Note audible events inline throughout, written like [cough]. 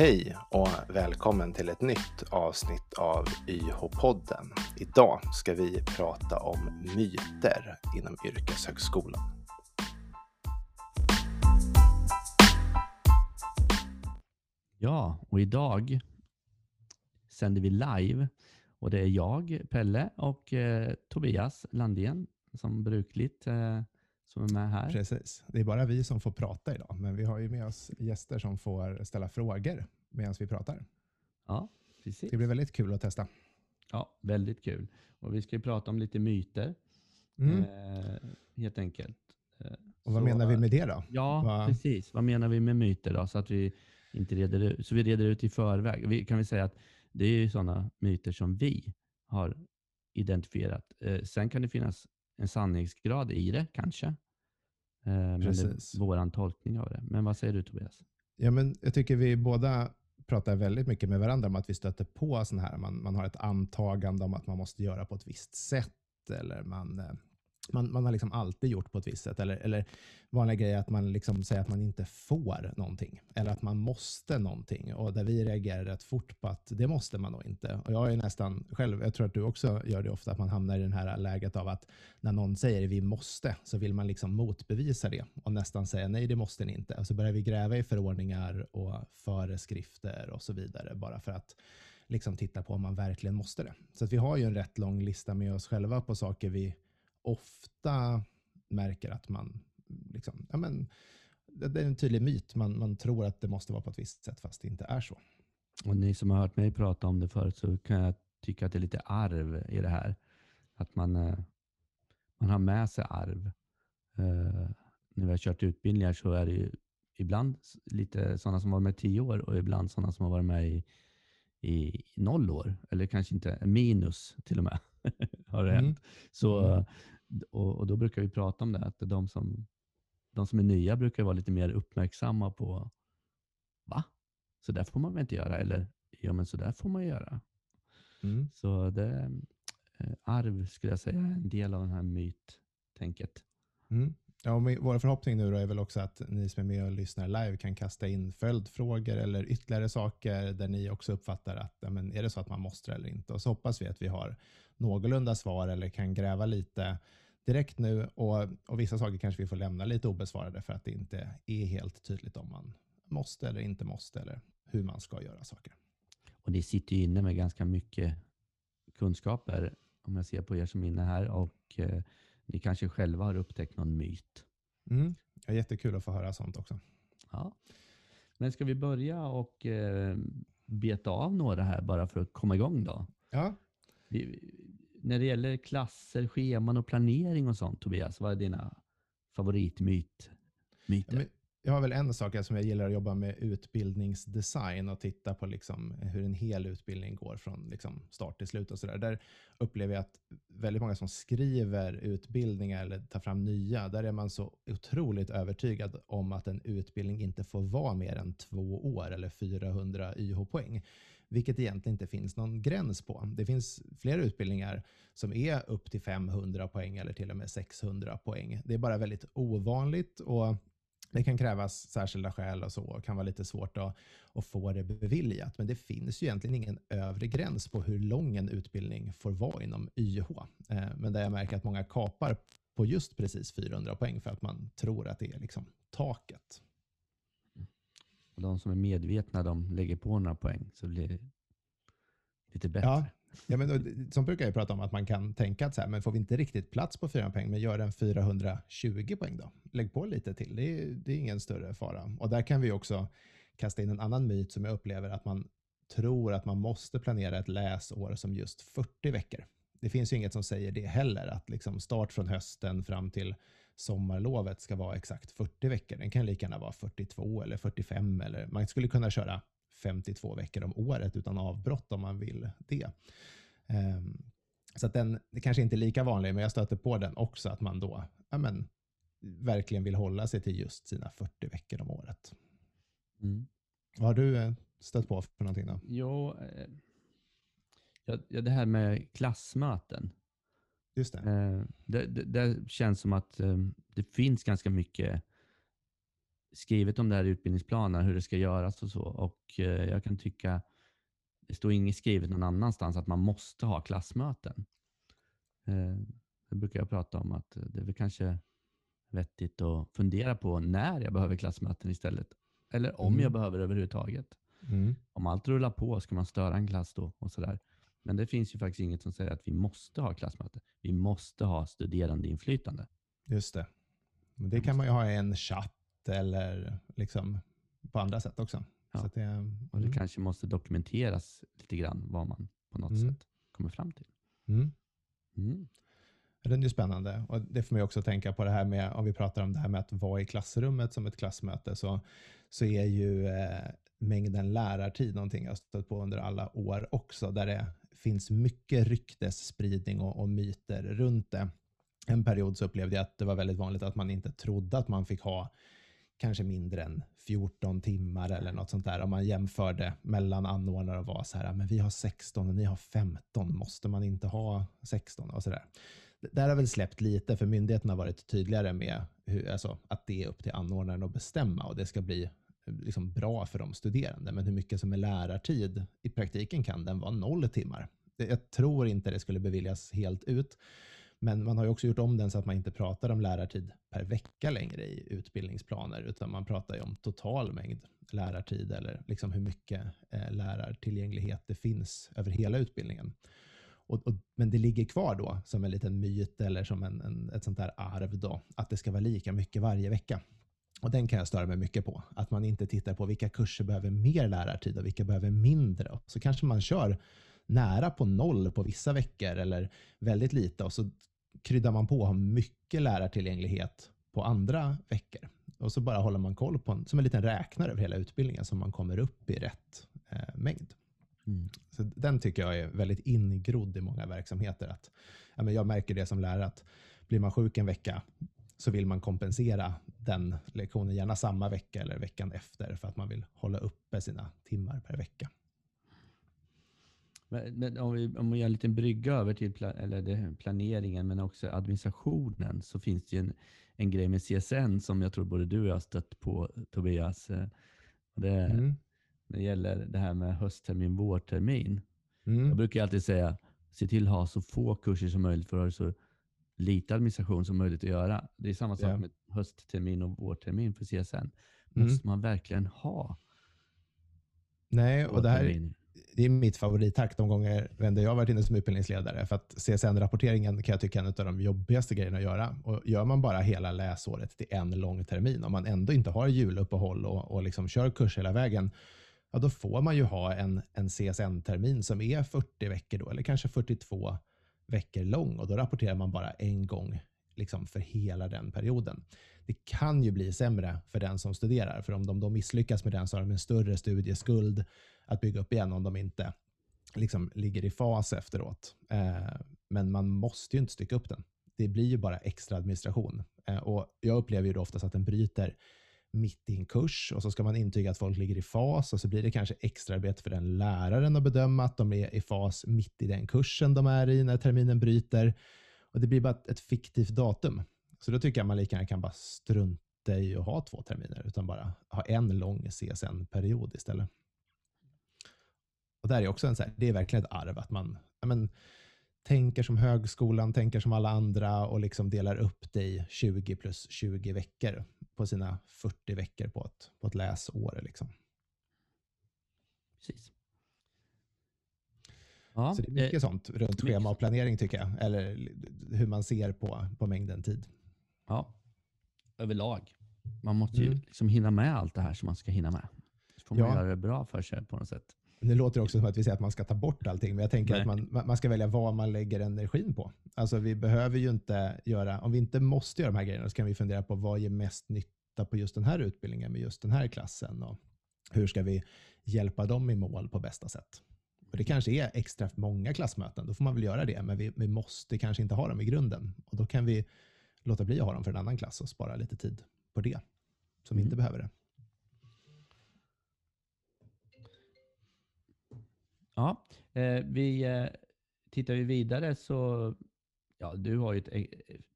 Hej och välkommen till ett nytt avsnitt av YH-podden. Idag ska vi prata om myter inom yrkeshögskolan. Ja, och idag sänder vi live och det är jag, Pelle och eh, Tobias Landén som brukligt eh, som är med här. Precis. Det är bara vi som får prata idag, men vi har ju med oss gäster som får ställa frågor medan vi pratar. Ja, precis. Det blir väldigt kul att testa. Ja, väldigt kul. Och vi ska ju prata om lite myter, Mm. eh, helt enkelt. Eh, Och vad så- menar vi med det då? Ja, Va? precis. Vad menar vi med myter då? Så att vi inte reder ut, så vi reder ut i förväg. Vi kan vi säga att det är ju sådana myter som vi har identifierat. Eh, sen kan det finnas en sanningsgrad i det kanske. Eh, men det är våran tolkning av det. Men vad säger du Tobias? Ja, men jag tycker vi båda pratar väldigt mycket med varandra om att vi stöter på sådana här. Man, man har ett antagande om att man måste göra på ett visst sätt. Eller man, eh, man, man har liksom alltid gjort på ett visst sätt. Eller, eller vanliga grejer att man liksom säger att man inte får någonting. Eller att man måste någonting. Och där vi reagerar rätt fort på att det måste man nog inte. Och jag är nästan själv, jag tror att du också gör det ofta, att man hamnar i det här läget av att när någon säger vi måste, så vill man liksom motbevisa det och nästan säga nej, det måste ni inte. Och så börjar vi gräva i förordningar och föreskrifter och så vidare, bara för att liksom titta på om man verkligen måste det. Så att vi har ju en rätt lång lista med oss själva på saker vi ofta märker att man, liksom, ja men, det är en tydlig myt. Man, man tror att det måste vara på ett visst sätt, fast det inte är så. Och ni som har hört mig prata om det förut så kan jag tycka att det är lite arv i det här. Att man, eh, man har med sig arv. Uh, när vi har kört utbildningar så är det ju ibland lite sådana som har varit med i tio år och ibland sådana som har varit med i, i noll år. Eller kanske inte minus till och med. [laughs] har det Mm. hänt. Så, Mm. och, och då brukar vi prata om det, att de som, de som är nya brukar vara lite mer uppmärksamma på va? Så där får man väl inte göra? Eller ja, men så där får man göra. Mm. Så det, eh, arv skulle jag säga är en del av den här myttänket. Mm. Ja, och vår förhoppning nu då är väl också att ni som är med och lyssnar live kan kasta in följdfrågor eller ytterligare saker där ni också uppfattar att ja, men är det så att man måste eller inte. Och så hoppas vi att vi har någorlunda svar eller kan gräva lite direkt nu. Och, och vissa saker kanske vi får lämna lite obesvarade för att det inte är helt tydligt om man måste eller inte måste eller hur man ska göra saker. Och ni sitter ju inne med ganska mycket kunskaper, om jag ser på er som är inne här, och eh, ni kanske själva har upptäckt någon myt. Mm. Ja, jättekul att få höra sånt också. Ja. Men ska vi börja och eh, beta av några här bara för att komma igång då? Ja, Vi, när det gäller klasser, scheman och planering och sånt, Tobias, vad är dina favoritmyt? Myter? Ja, jag har väl en sak som jag gillar att jobba med utbildningsdesign och titta på liksom hur en hel utbildning går från liksom start till slut. och så där. Där upplever jag att väldigt många som skriver utbildningar eller tar fram nya, där är man så otroligt övertygad om att en utbildning inte får vara mer än två år eller 400 YH-poäng. Vilket egentligen inte finns någon gräns på. Det finns flera utbildningar som är upp till 500 poäng eller till och med 600 poäng. Det är bara väldigt ovanligt och det kan krävas särskilda skäl och så och kan vara lite svårt att, att få det beviljat. Men det finns ju egentligen ingen övre gräns på hur lång en utbildning får vara inom YH. Eh, Men där jag märker att många kapar på just precis 400 poäng för att man tror att det är liksom taket. Och de som är medvetna, de lägger på några poäng så blir det lite bättre. Ja, ja men, som brukar jag prata om att man kan tänka att så här, men får vi inte riktigt plats på 400 poäng, men gör en 420 poäng då. Lägg på lite till, det är, det är ingen större fara. Och där kan vi också kasta in en annan myt som jag upplever att man tror att man måste planera ett läsår som just 40 veckor. Det finns ju inget som säger det heller, att liksom start från hösten fram till sommarlovet ska vara exakt 40 veckor. Den kan lika gärna vara 42 eller 45 eller man skulle kunna köra 52 veckor om året utan avbrott om man vill det. Ehm, så att den det kanske inte är lika vanlig, men jag stöter på den också, att man då ja, men, verkligen vill hålla sig till just sina 40 veckor om året. Mm. Vad har du eh, stött på för någonting då? Jo, eh, ja, det här med klassmöten. Just det. Eh, det, det, det känns som att det finns ganska mycket skrivit om det här i utbildningsplanen, hur det ska göras och så. Och eh, jag kan tycka, det står inget skrivet någon annanstans att man måste ha klassmöten. Eh, det brukar jag prata om att det är väl kanske vettigt att fundera på när jag behöver klassmöten istället. Eller om Mm. jag behöver överhuvudtaget. Mm. Om allt rullar på, ska man störa en klass då? och sådär. Men det finns ju faktiskt inget som säger att vi måste ha klassmöte. Vi måste ha studerandeinflytande. Just det. Men det kan man ju ha i en chatt eller liksom på andra sätt också. Ja. Så det, Och det mm. kanske måste dokumenteras lite grann vad man på något Mm. sätt kommer fram till. Mm. Mm. Den är ju spännande. Och det får man ju också tänka på det här med, om vi pratar om det här med att vara i klassrummet som ett klassmöte, så, så är ju eh, mängden lärartid någonting jag har stött på under alla år också, där det finns mycket ryktesspridning och, och myter runt det. En period så upplevde jag att det var väldigt vanligt att man inte trodde att man fick ha kanske mindre än 14 timmar eller något sånt där. Om man jämförde mellan anordnare och var så här, men vi har 16 och ni har 15, måste man inte ha 16 och så där. Där har väl släppt lite, för myndigheterna har varit tydligare med hur, alltså, att det är upp till anordnaren att bestämma och det ska bli eh, liksom bra för de studerande. Men hur mycket som är lärartid, i praktiken kan den vara noll timmar. Jag tror inte det skulle beviljas helt ut. Men man har ju också gjort om den så att man inte pratar om lärartid per vecka längre i utbildningsplaner, utan man pratar ju om total mängd lärartid eller liksom hur mycket eh, lärartillgänglighet det finns över hela utbildningen. Och, och, men det ligger kvar då som en liten myt eller som en, en, ett sånt där arv då, att det ska vara lika mycket varje vecka. Och den kan jag störa mig mycket på. Att man inte tittar på vilka kurser behöver mer lärartid och vilka behöver mindre. Så kanske man kör nära på noll på vissa veckor eller väldigt lite och så kryddar man på och har mycket lärartillgänglighet på andra veckor. Och så bara håller man koll på en, som en liten räknare över hela utbildningen så man kommer upp i rätt eh, mängd. Mm. Så den tycker jag är väldigt ingrodd i många verksamheter. Att, ja, men jag märker det som lärare att blir man sjuk en vecka så vill man kompensera den lektionen, gärna samma vecka eller veckan efter för att man vill hålla uppe sina timmar per vecka. Men, men om, vi, om vi gör en liten brygga över till pla, eller planeringen men också administrationen så finns det ju en, en grej med CSN som jag tror både du och jag har stött på Tobias. Eh, det, Mm. det gäller det här med hösttermin, vårtermin. Jag Mm. brukar alltid säga, se till att ha så få kurser som möjligt för att ha så lite administration som möjligt att göra. Det är samma sak Ja. med hösttermin och vårtermin för CSN. Mm. Måste man verkligen ha Nej, och det här? Det är mitt favorittakt de gånger vänder jag har varit inne som utbildningsledare. För att CSN-rapporteringen kan jag tycka är en av de jobbigaste grejerna att göra. Och gör man bara hela läsåret till en lång termin, om man ändå inte har juluppehåll och, och liksom kör kurs hela vägen, ja, då får man ju ha en, en CSN-termin som är 40 veckor då, eller kanske 42 veckor lång. Och då rapporterar man bara en gång liksom för hela den perioden. Det kan ju bli sämre för den som studerar, för om de då misslyckas med den så har de en större studieskuld att bygga upp igen om de inte liksom ligger i fas efteråt. Eh, men man måste ju inte stycka upp den. Det blir ju bara extra administration. Eh, och jag upplever ju då oftast att den bryter mitt i en kurs och så ska man intyga att folk ligger i fas och så blir det kanske extra arbete för den läraren att bedöma att de är i fas mitt i den kursen de är i när terminen bryter. Och det blir bara ett, ett fiktivt datum. Så då tycker jag man lika gärna kan bara strunta i att ha två terminer utan bara ha en lång CSN-period istället. Och där är också en så här, det är verkligen ett arv att man ja, men, tänker som högskolan, tänker som alla andra och liksom delar upp det i 20 plus 20 veckor på sina 40 veckor på ett, på ett läsår. Liksom. Precis. Ja, Så det är mycket eh, sånt runt mycket schema och planering tycker jag. Eller hur man ser på, på mängden tid. ja, överlag. Man måste ju Mm. liksom hinna med allt det här som man ska hinna med. Så får man Ja. göra det bra för sig på något sätt. Nu låter det också som att vi säger att man ska ta bort allting, men jag tänker Nej. att man, man- ska välja vad man lägger energin på. Alltså vi behöver ju inte göra, om vi inte måste göra de här grejerna, så kan vi fundera på vad ger mest nytta på just den här utbildningen med just den här klassen och hur ska vi hjälpa dem i mål på bästa sätt. Och det kanske är extra många klassmöten, då får man väl göra det, men vi, vi måste kanske inte ha dem i grunden. Och då kan vi låta bli att ha dem för en annan klass och spara lite tid på det, som Mm. inte behöver det. Ja, eh, vi eh, tittar vi vidare så, ja du har ju ett, eh,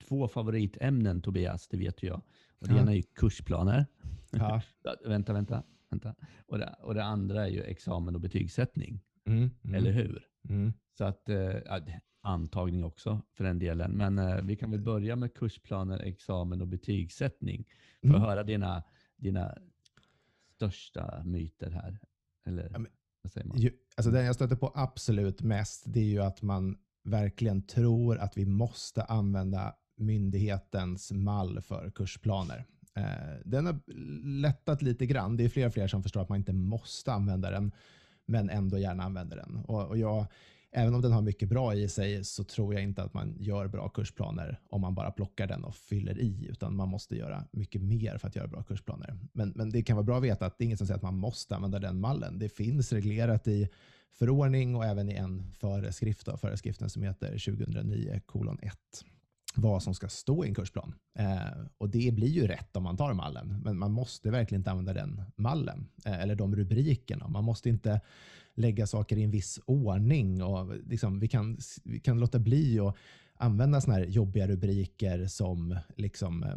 två favoritämnen Tobias, det vet ju jag. Och det Ja. ena är ju kursplaner [laughs] Ja. vänta, vänta. vänta. Och, det, och det andra är ju examen och betygssättning, Mm, mm, eller hur? Mm. Så att, ja, antagning också för den delen. Men eh, vi kan väl börja med kursplaner, examen och betygssättning. För Mm. att höra dina, dina största myter här. Eller Ja, men- vad säger man? Alltså den jag stöter på absolut mest, det är ju att man verkligen tror att vi måste använda myndighetens mall för kursplaner. Eh, den har lättat lite grann. Det är fler och fler som förstår att man inte måste använda den, men ändå gärna använder den. Och, och jag, även om den har mycket bra i sig så tror jag inte att man gör bra kursplaner om man bara plockar den och fyller i, utan man måste göra mycket mer för att göra bra kursplaner. Men, men det kan vara bra att veta att det är inget som säger att man måste använda den mallen. Det finns reglerat i förordning och även i en föreskrift, då, föreskriften som heter 2009 kolon 1 vad som ska stå i en kursplan. Eh, och det blir ju rätt om man tar mallen, men man måste verkligen inte använda den mallen eh, eller de rubrikerna. Man måste inte lägga saker i en viss ordning och liksom, vi, kan, vi kan låta bli att använda såna här jobbiga rubriker som liksom, eh,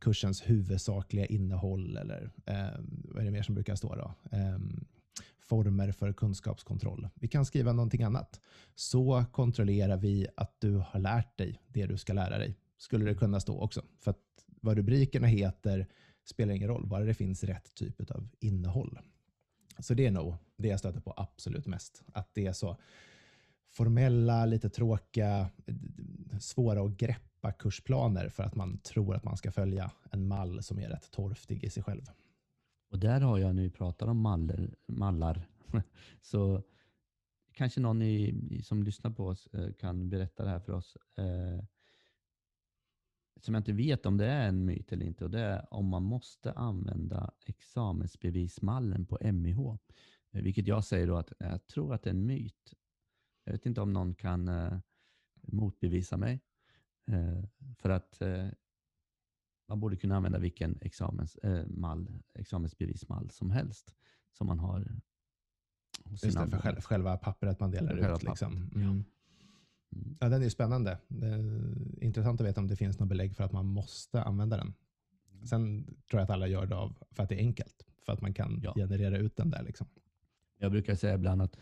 kursens huvudsakliga innehåll eller eh, vad är det mer som brukar stå då? Ehm, Former för kunskapskontroll. Vi kan skriva någonting annat. Så kontrollerar vi att du har lärt dig det du ska lära dig. Skulle det kunna stå också. För att vad rubrikerna heter spelar ingen roll, bara det finns rätt typ av innehåll. Så det är nog det jag stöter på absolut mest. Att det är så formella, lite tråkiga, svåra att greppa kursplaner för att man tror att man ska följa en mall som är rätt torftig i sig själv. Och där har jag nu pratat om mallar, mallar. [laughs] så kanske någon i, som lyssnar på oss eh, kan berätta det här för oss. Eh, som jag inte vet om det är en myt eller inte. Och det är om man måste använda examensbevismallen på MIH. Eh, vilket jag säger då att jag tror att det är en myt. Jag vet inte om någon kan eh, motbevisa mig. Eh, för att eh, man borde kunna använda vilken examens, eh, mall, examensbevismall som helst som man har hos Just det, för användare. själv, själva pappret man delar Själva ut. Liksom. Mm. Mm. Ja, den är spännande. Det är intressant att veta om det finns något belägg för att man måste använda den. Sen tror jag att alla gör det av för att det är enkelt. För att man kan Ja. generera ut den där. Liksom. Jag brukar säga ibland att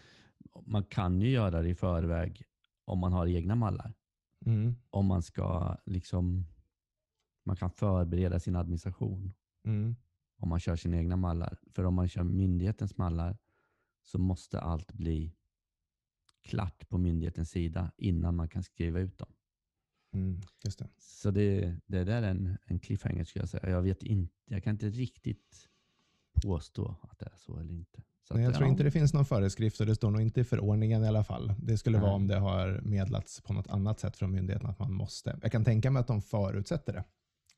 man kan ju göra det i förväg om man har egna mallar. Mm. Om man ska liksom, man kan förbereda sin administration Mm. om man kör sina egna mallar. För om man kör myndighetens mallar så måste allt bli klart på myndighetens sida innan man kan skriva ut dem. Mm. Det. Så det, det där är en, en cliffhanger skulle jag säga. Jag, vet inte, jag kan inte riktigt påstå att det är så eller inte. Så Nej, att, jag tror ja, inte det finns någon föreskrift och det står nog inte i förordningen i alla fall. Det skulle vara Nej. om det har medlats på något annat sätt från myndigheten att man måste. Jag kan tänka mig att de förutsätter det.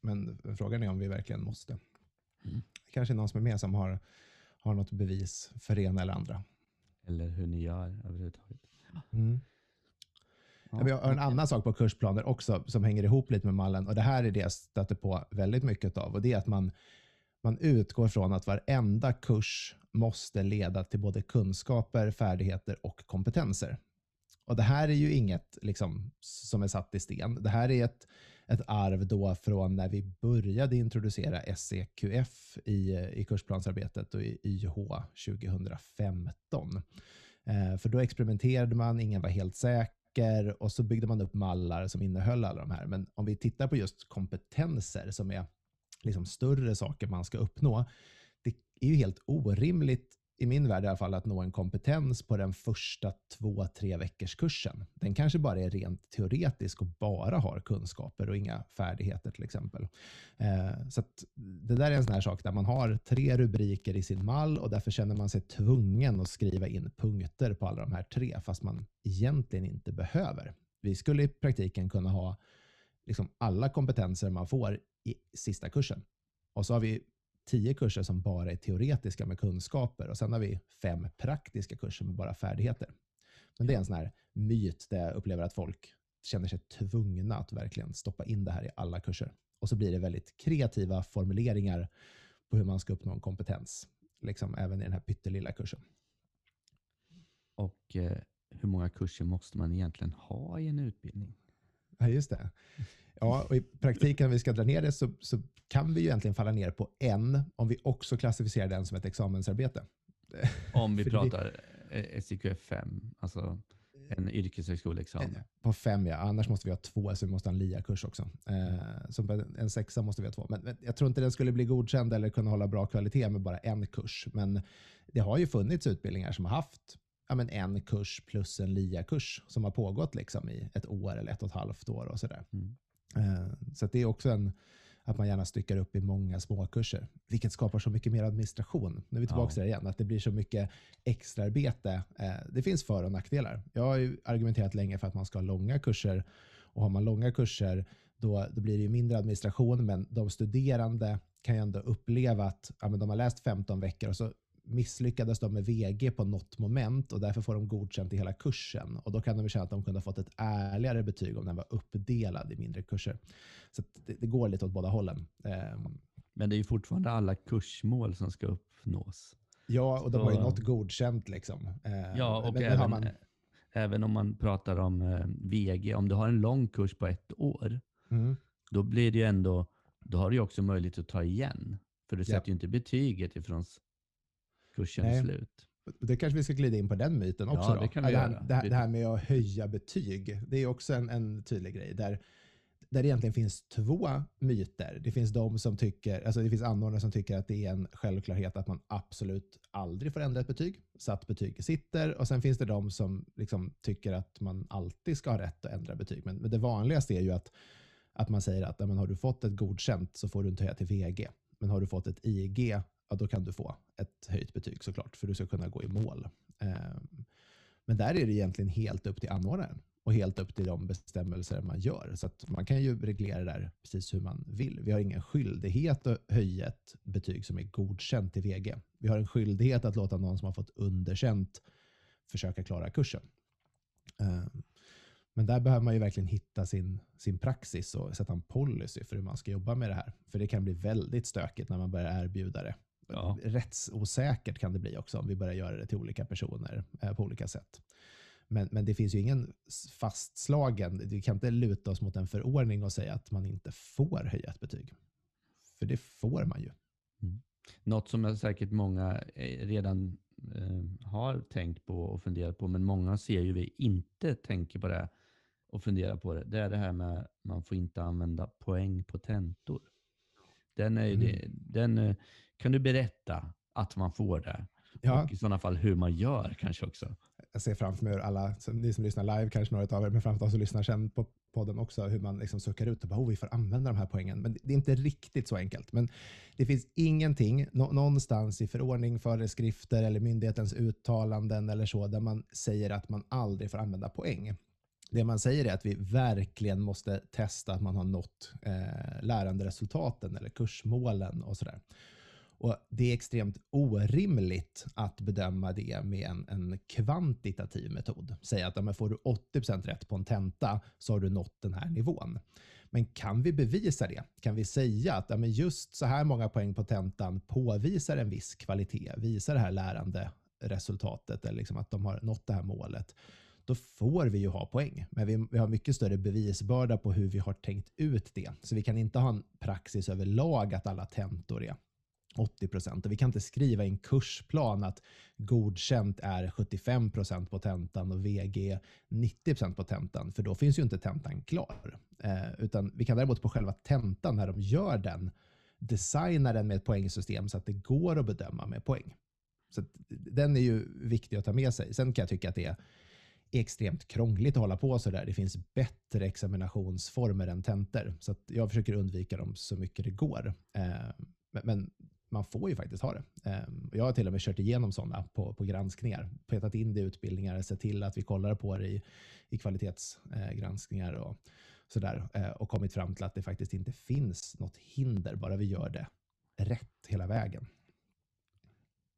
Men frågan är om vi verkligen måste. Mm. Kanske någon som är med som har, har något bevis för det ena eller andra. Eller hur ni gör överhuvudtaget. Mm. Ja, Vi har en annan sak på kursplaner också som hänger ihop lite med mallen och det här är det jag stöter på väldigt mycket av och det är att man, man utgår från att varenda kurs måste leda till både kunskaper, färdigheter och kompetenser. Och det här är ju inget liksom, som är satt i sten. Det här är ett, ett arv då från när vi började introducera SEQF i, eh, i kursplansarbetet och i YH 2015. Eh, för då experimenterade man, ingen var helt säker och så byggde man upp mallar som innehöll alla de här. Men om vi tittar på just kompetenser som är liksom större saker man ska uppnå. Det är ju helt orimligt i min värld i alla fall att nå en kompetens på den första två, tre veckors kursen. Den kanske bara är rent teoretisk och bara har kunskaper och inga färdigheter till exempel. Eh, så att det där är en sån här sak där man har tre rubriker i sin mall och därför känner man sig tvungen att skriva in punkter på alla de här tre fast man egentligen inte behöver. Vi skulle i praktiken kunna ha liksom alla kompetenser man får i sista kursen. Och så har vi tio kurser som bara är teoretiska med kunskaper och sen har vi fem praktiska kurser med bara färdigheter. Men det är en sån här myt där jag upplever att folk känner sig tvungna att verkligen stoppa in det här i alla kurser. Och så blir det väldigt kreativa formuleringar på hur man ska uppnå en kompetens, liksom även i den här pyttelilla kursen. Och eh, hur många kurser måste man egentligen ha i en utbildning? Ja, just det. Ja, och i praktiken, om vi ska dra ner det, så, så kan vi ju egentligen falla ner på en, om vi också klassificerar den som ett examensarbete. Om vi pratar eh, SIQF 5, alltså en yrkeshögskoleexamen. På fem, ja. Annars måste vi ha två, så vi måste ha en LIA-kurs också. Eh, så en sexa måste vi ha två. Men, men jag tror inte den skulle bli godkänd eller kunna hålla bra kvalitet med bara en kurs. Men det har ju funnits utbildningar som har haft ja, men en kurs plus en LIA-kurs som har pågått liksom i ett år eller ett och ett halvt år och sådär. Mm. Eh, så det är också en, att man gärna styckar upp i många småkurser, vilket skapar så mycket mer administration. Nu är vi tillbaka Ja. till det igen, att det blir så mycket extraarbete. Eh, det finns för och nackdelar. Jag har ju argumenterat länge för att man ska ha långa kurser och har man långa kurser då, då blir det ju mindre administration, men de studerande kan ju ändå uppleva att ja, men de har läst 15 veckor och så misslyckades de med VG på något moment och därför får de godkänt i hela kursen. Och då kan de känna att de kunde ha fått ett ärligare betyg om den var uppdelad i mindre kurser. Så det, det går lite åt båda hållen. Ehm, Men det är ju fortfarande alla kursmål som ska uppnås. ja, och de har ju något godkänt liksom. Ehm, Ja, och även, man, även om man pratar om eh, VG, om du har en lång kurs på ett år, mm, då blir det ju ändå, då har du ju också möjlighet att ta igen. För du sätter ju inte betyget ifrån kursen Nej. slut. det kanske vi ska glida in på den myten också. Ja, då. det kan vi det, här, göra. det, här, det här med att höja betyg, det är också en, en tydlig grej. Där, där det egentligen finns två myter. Det finns de som tycker, alltså det finns anordnare som tycker att det är en självklarhet att man absolut aldrig får ändra ett betyg, så att betyg sitter. Och sen finns det de som liksom tycker att man alltid ska ha rätt att ändra betyg. Men, men det vanligaste är ju att, att man säger att men har du fått ett godkänt så får du inte höja till VG. Men har du fått ett IG, ja, då kan du få ett höjt betyg såklart, för du ska kunna gå i mål. Ehm, men där är det egentligen helt upp till anordnaren och helt upp till de bestämmelser man gör. Så att man kan ju reglera det där precis hur man vill. Vi har ingen skyldighet att höja ett betyg som är godkänt till VG. Vi har en skyldighet att låta någon som har fått underkänt försöka klara kursen. Ehm, men där behöver man ju verkligen hitta sin, sin praxis och sätta en policy för hur man ska jobba med det här. För det kan bli väldigt stökigt när man börjar erbjuda det. Ja. Rättsosäkert kan det bli också om vi börjar göra det till olika personer eh, på olika sätt. Men, men det finns ju ingen fastslagen, vi kan inte luta oss mot en förordning och säga att man inte får höja ett betyg. För det får man ju. Något som säkert många eh, redan eh, har tänkt på och funderat på, men många ser ju vi inte tänker på det och funderar på det. Det är det här med att man får inte använda poäng på tentor. Den är ju Mm. det, den, eh, kan du berätta att man får det? Ja, Och i sådana fall hur man gör kanske också. jag ser framför mig hur alla, ni som lyssnar live, kanske några av er, men framför allt som lyssnar sen på podden också, hur man liksom suckar ut och bara, oh, vi får använda de här poängen. Men det är inte riktigt så enkelt. Men det finns ingenting nå- någonstans i förordning, föreskrifter eller myndighetens uttalanden eller så, där man säger att man aldrig får använda poäng. Det man säger är att vi verkligen måste testa att man har nått eh, läranderesultaten eller kursmålen och sådär. Och Det är extremt orimligt att bedöma det med en, en kvantitativ metod. Säga att ja, får du 80% rätt på en tenta så har du nått den här nivån. Men kan vi bevisa det? Kan vi säga att ja, men just så här många poäng på tentan påvisar en viss kvalitet, visar det här lärande resultatet eller liksom att de har nått det här målet, då får vi ju ha poäng. Men vi, vi har mycket större bevisbörda på hur vi har tänkt ut det. Så vi kan inte ha en praxis överlag att alla tentor är 80 procent. Och vi kan inte skriva i en kursplan att godkänt är 75 procent på tentan och VG 90 procent på tentan, för då finns ju inte tentan klar. Eh, utan vi kan däremot på själva tentan, när de gör den, designa den med ett poängsystem så att det går att bedöma med poäng. Så att den är ju viktig att ta med sig. Sen kan jag tycka att det är extremt krångligt att hålla på så där. Det finns bättre examinationsformer än tentor, så att jag försöker undvika dem så mycket det går. Eh, men, men man får ju faktiskt ha det. Ehm, jag har till och med kört igenom sådana på, på granskningar, petat in det i utbildningar, sett till att vi kollar på det i, i kvalitetsgranskningar och sådär eh, och kommit fram till att det faktiskt inte finns något hinder, bara vi gör det rätt hela vägen.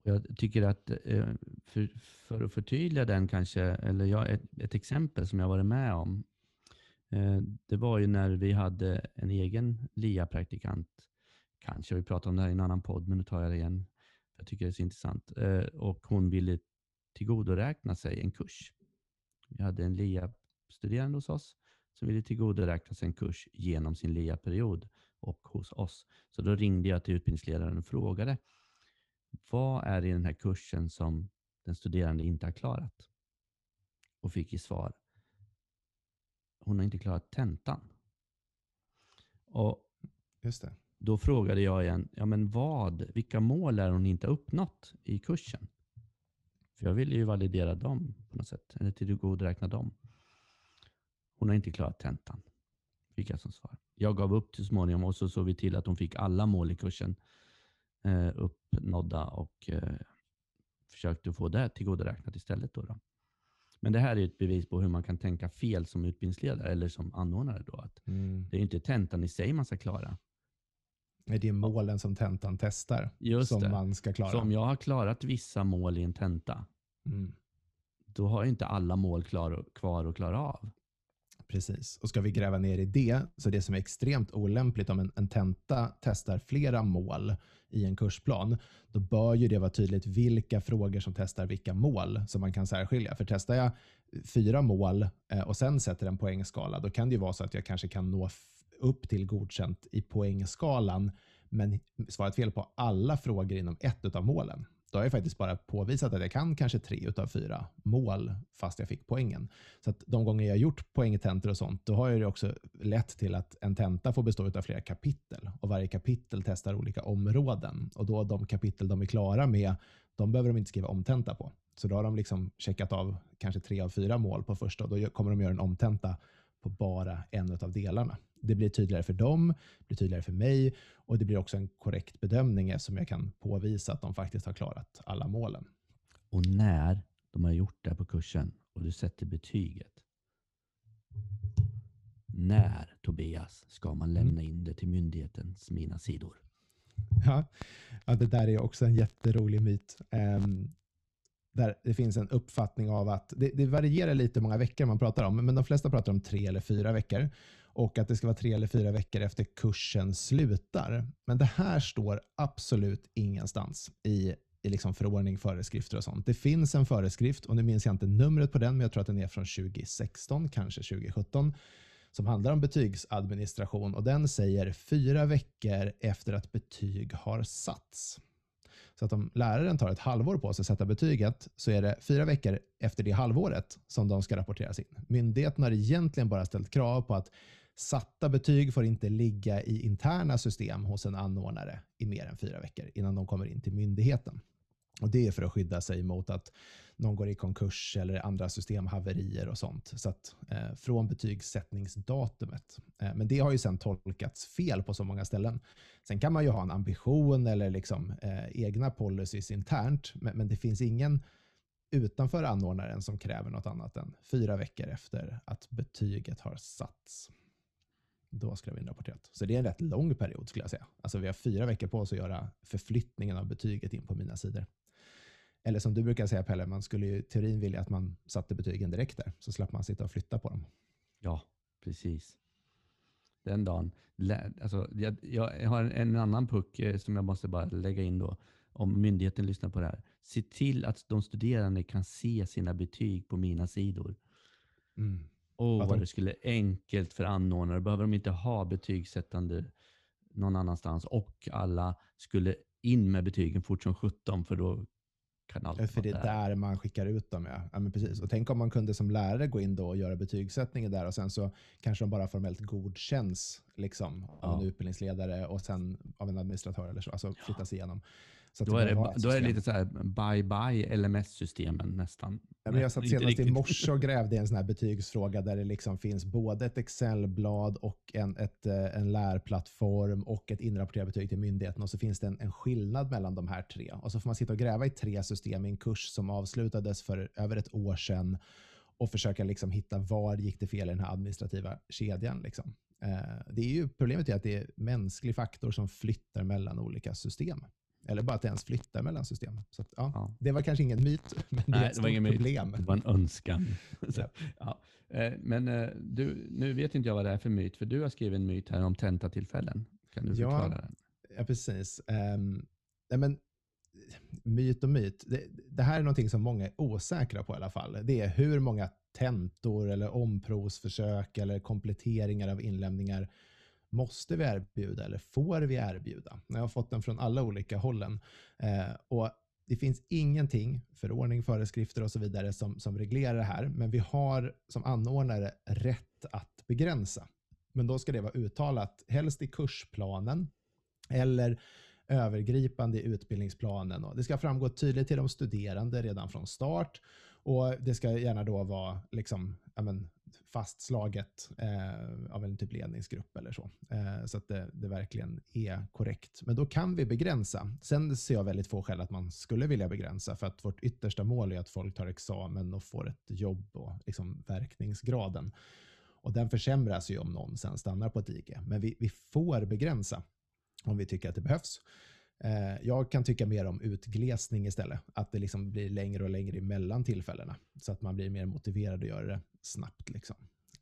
Jag tycker att eh, för, för att förtydliga den kanske, eller jag, ett, ett exempel som jag varit med om. Eh, det var ju när vi hade en egen LIA-praktikant. Kanske har vi pratat om det här i en annan podd, men nu tar jag det igen. Jag tycker det är så intressant. Eh, och hon ville tillgodoräkna sig en kurs. Vi hade en LIA-studerande hos oss som ville tillgodoräkna sig en kurs genom sin LIA-period och hos oss. Så då ringde jag till utbildningsledaren och frågade vad är det i den här kursen som den studerande inte har klarat? Och fick i svar hon har inte klarat tentan. Och Just det då frågade jag igen, ja men vad, vilka mål är hon inte uppnått i kursen? För jag ville ju validera dem på något sätt, eller tillgodoräkna dem. Hon har inte klarat tentan, fick jag som svar. Jag gav upp till småningom och så såg vi till att hon fick alla mål i kursen eh, uppnådda och eh, försökte få det tillgodoräknat istället. Då, då. Men det här är ett bevis på hur man kan tänka fel som utbildningsledare eller som anordnare. Då, att Mm. det är inte tentan i sig man ska klara. Nej, Det är målen som tentan testar Just som det. man ska klara. Så om jag har klarat vissa mål i en tenta, Mm. då har jag inte alla mål klar, kvar att klara av. Precis. Och ska vi gräva ner i det, så det som är extremt olämpligt om en, en tenta testar flera mål i en kursplan, då bör ju det vara tydligt vilka frågor som testar vilka mål som man kan särskilja. För testar jag fyra mål eh, och sen sätter en poängskala, då kan det ju vara så att jag kanske kan nå upp till godkänt i poängskalan, men svarat fel på alla frågor inom ett av målen. Då har jag faktiskt bara påvisat att jag kan kanske tre av fyra mål fast jag fick poängen. Så att de gånger jag har gjort poängtentor och sånt, då har ju det också lett till att en tenta får bestå av flera kapitel och varje kapitel testar olika områden och då de kapitel de är klara med, de behöver de inte skriva omtenta på. Så då har de liksom checkat av kanske tre av fyra mål på första och då kommer de göra en omtenta på bara en av delarna. Det blir tydligare för dem, det blir tydligare för mig och det blir också en korrekt bedömning eftersom jag kan påvisa att de faktiskt har klarat alla målen. Och när de har gjort det på kursen och du sätter betyget. När, Tobias, ska man lämna in det till myndighetens mina sidor? Ja, ja, det där är också en jätterolig myt. Ehm, där det finns en uppfattning av att det, det varierar lite hur många veckor man pratar om, men de flesta pratar om tre eller fyra veckor och att det ska vara tre eller fyra veckor efter kursen slutar. Men det här står absolut ingenstans i, i liksom förordning, föreskrifter och sånt. Det finns en föreskrift och nu minns jag inte numret på den, men jag tror att den är från 2016, kanske 2017 som handlar om betygsadministration och den säger fyra veckor efter att betyg har satts. Så att om läraren tar ett halvår på sig att sätta betyget så är det fyra veckor efter det halvåret som de ska rapporteras in. Myndigheten har egentligen bara ställt krav på att satta betyg får inte ligga i interna system hos en anordnare i mer än fyra veckor innan de kommer in till myndigheten. Och Det är för att skydda sig mot att någon går i konkurs eller andra systemhaverier och sånt. Så att, eh, från betygssättningsdatumet. Eh, men det har ju sen tolkats fel på så många ställen. Sen kan man ju ha en ambition eller liksom, eh, egna policies internt, men, men det finns ingen utanför anordnaren som kräver något annat än fyra veckor efter att betyget har satts. Då ska det vara inrapporterat. Så det är en rätt lång period skulle jag säga. Alltså vi har fyra veckor på oss att göra förflyttningen av betyget in på mina sidor. Eller som du brukar säga Pelle, man skulle ju i teorin vilja att man satte betygen direkt där, så slapp man sitta och flytta på dem. Ja, precis. Den dagen. Alltså, jag, jag har en, annan puck eh, som jag måste bara lägga in då. Om myndigheten lyssnar på det här. Se till att de studerande kan se sina betyg på mina sidor. Åh, Att vad de- det skulle enkelt för anordnare. Behöver de inte ha betygssättande någon annanstans och alla skulle in med betygen fort som 17 för då kan allt Ja, För det är där man skickar ut dem. Ja. Ja, men precis. Och tänk om man kunde som lärare gå in då och göra betygssättningen där och sen så kanske de bara formellt godkänns liksom, av Ja. en utbildningsledare och sen av en administratör eller så. Alltså flyttas igenom. Så att Då är, det, då är det lite så här bye-bye LMS-systemen nästan. Ja, men jag satt senast i morse och grävde i en sån här betygsfråga där det liksom finns både ett Excel-blad och en, ett, eh, en lärplattform och ett inrapporterat betyg till myndigheten och så finns det en, en skillnad mellan de här tre. Och så får man sitta och gräva i tre system i en kurs som avslutades för över ett år sedan och försöka liksom hitta var gick det fel i den här administrativa kedjan. Liksom. Eh, det är ju, problemet är att det är mänsklig faktor som flyttar mellan olika system. Eller bara att det ens flyttar mellan system. Så att, ja, Ja. Det var kanske ingen myt, men det Nej, ett det var ingen myt. problem. Det var en önskan. [laughs] Så, Ja. Eh, Men eh, du, nu vet inte jag vad det är för myt, för du har skrivit en myt här om tentatillfällen. Kan du förklara den? Ja, precis. Um, nej, men, myt och myt. Det, det här är någonting som många är osäkra på i alla fall. Det är hur många tentor eller omprovsförsök eller kompletteringar av inlämningar måste vi erbjuda eller får vi erbjuda? Jag har fått den från alla olika hållen. Eh, och det finns ingenting, förordning, föreskrifter och så vidare, som, som reglerar det här, men vi har som anordnare rätt att begränsa. Men då ska det vara uttalat, helst i kursplanen eller övergripande i utbildningsplanen. Och det ska framgå tydligt till de studerande redan från start och det ska gärna då vara liksom, men, fastslaget eh, av en typ ledningsgrupp eller så. Eh, så att det, det, verkligen är korrekt. Men då kan vi begränsa. Sen ser jag väldigt få skäl att man skulle vilja begränsa för att vårt yttersta mål är att folk tar examen och får ett jobb och liksom verkningsgraden. Och den försämras ju om någon sen stannar på ett IG. Men vi, vi får begränsa om vi tycker att det behövs. Eh, jag kan tycka mer om utglesning istället. Att det liksom blir längre och längre emellan tillfällena. Så att man blir mer motiverad att göra det snabbt. Liksom.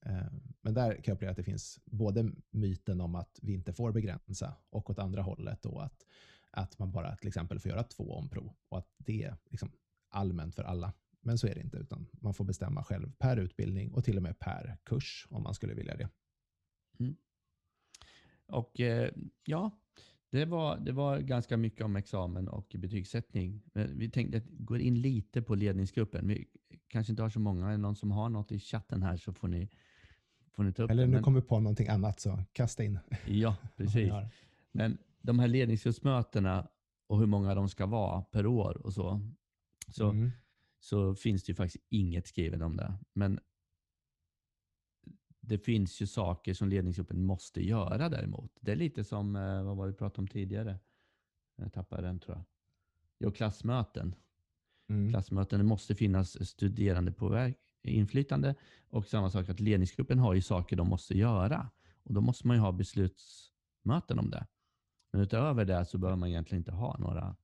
Eh, men där kan jag uppleva att det finns både myten om att vi inte får begränsa och åt andra hållet då att, att man bara till exempel får göra två omprov och att det är liksom allmänt för alla. Men så är det inte, utan man får bestämma själv per utbildning och till och med per kurs om man skulle vilja det. Mm. Och eh, ja, det var, det var ganska mycket om examen och betygssättning. Vi tänkte att gå in lite på ledningsgruppen. Vi kanske inte har så många. Är det någon som har något i chatten här så får ni, får ni ta upp Eller nu Men... kommer på någonting annat så kasta in. Ja, [laughs] precis. Men de här ledningsgruppsmötena och hur många de ska vara per år och så, så, mm. så finns det ju faktiskt inget skrivet om det. Men det finns ju saker som ledningsgruppen måste göra däremot. Det är lite som, eh, vad var det vi pratade om tidigare? Jag tappade den tror jag. Jo, klassmöten. Mm. Klassmöten, det måste finnas studerande på inflytande och samma sak att ledningsgruppen har ju saker de måste göra och då måste man ju ha beslutsmöten om det. Men utöver det så behöver man egentligen inte ha några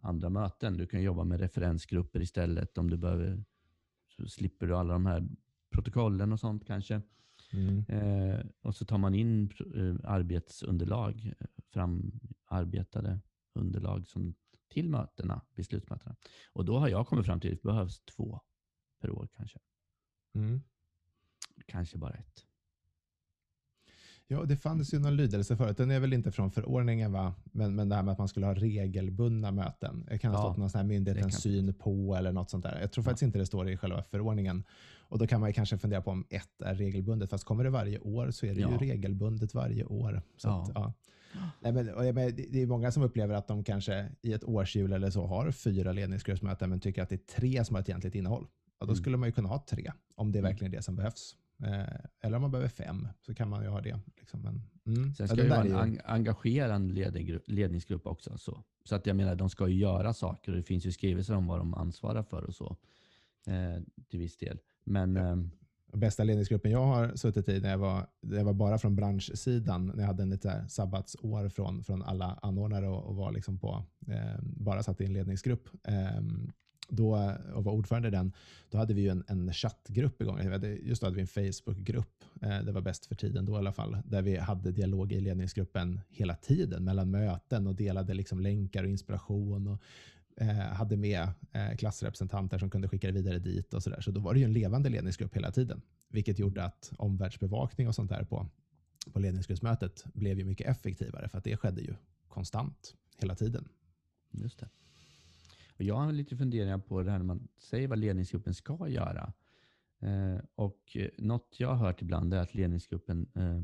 andra möten. Du kan jobba med referensgrupper istället om du behöver. Så slipper du alla de här protokollen och sånt kanske. Mm. Eh, och så tar man in eh, arbetsunderlag, framarbetade underlag som, till mötena, beslutsmötena. Och då har jag kommit fram till att det behövs två per år kanske. Mm. Kanske bara ett. Ja, det fanns ju någon lydelse förut. Den är väl inte från förordningen, va? Men, men det här med att man skulle ha regelbundna möten. Det kan ha ja, stått någon sån här myndighetens syn på eller något sånt där. Jag tror ja. faktiskt inte det står i själva förordningen. Och Då kan man kanske fundera på om ett är regelbundet. Fast kommer det varje år så är det ja. ju regelbundet varje år. Så att, ja. Nej, men, det är många som upplever att de kanske i ett årshjul eller så har fyra ledningsgruppsmöten men tycker att det är tre som har ett egentligt innehåll. Och då mm. skulle man ju kunna ha tre om det är mm. verkligen det som behövs. Eh, eller om man behöver fem så kan man ju ha det. Liksom. Men, mm. Sen ska ja, det vara en ju... engagerande ledningsgrupp också. Så. så att jag menar, de ska ju göra saker och det finns ju skrivelser om vad de ansvarar för och så eh, till viss del. Men, ja. eh, Bästa ledningsgruppen jag har suttit i, när jag var, det var bara från branschsidan, när jag hade en lite sabbatsår från, från alla anordnare och, och var liksom på, eh, bara satt i en ledningsgrupp. Då, eh, och var ordförande i den, då hade vi ju en, en chattgrupp igång. Just då hade vi en Facebookgrupp. Eh, det var bäst för tiden då i alla fall. Där vi hade dialog i ledningsgruppen hela tiden mellan möten och delade liksom länkar och inspiration. Och, eh, hade med eh, klassrepresentanter som kunde skicka det vidare dit och så där. Så då var det ju en levande ledningsgrupp hela tiden. Vilket gjorde att omvärldsbevakning och sånt där på, på ledningsgruppsmötet blev ju mycket effektivare för att det skedde ju konstant hela tiden. Just det. Och jag har lite funderingar på det här när man säger vad ledningsgruppen ska göra. Eh, och något jag har hört ibland är att ledningsgruppen eh,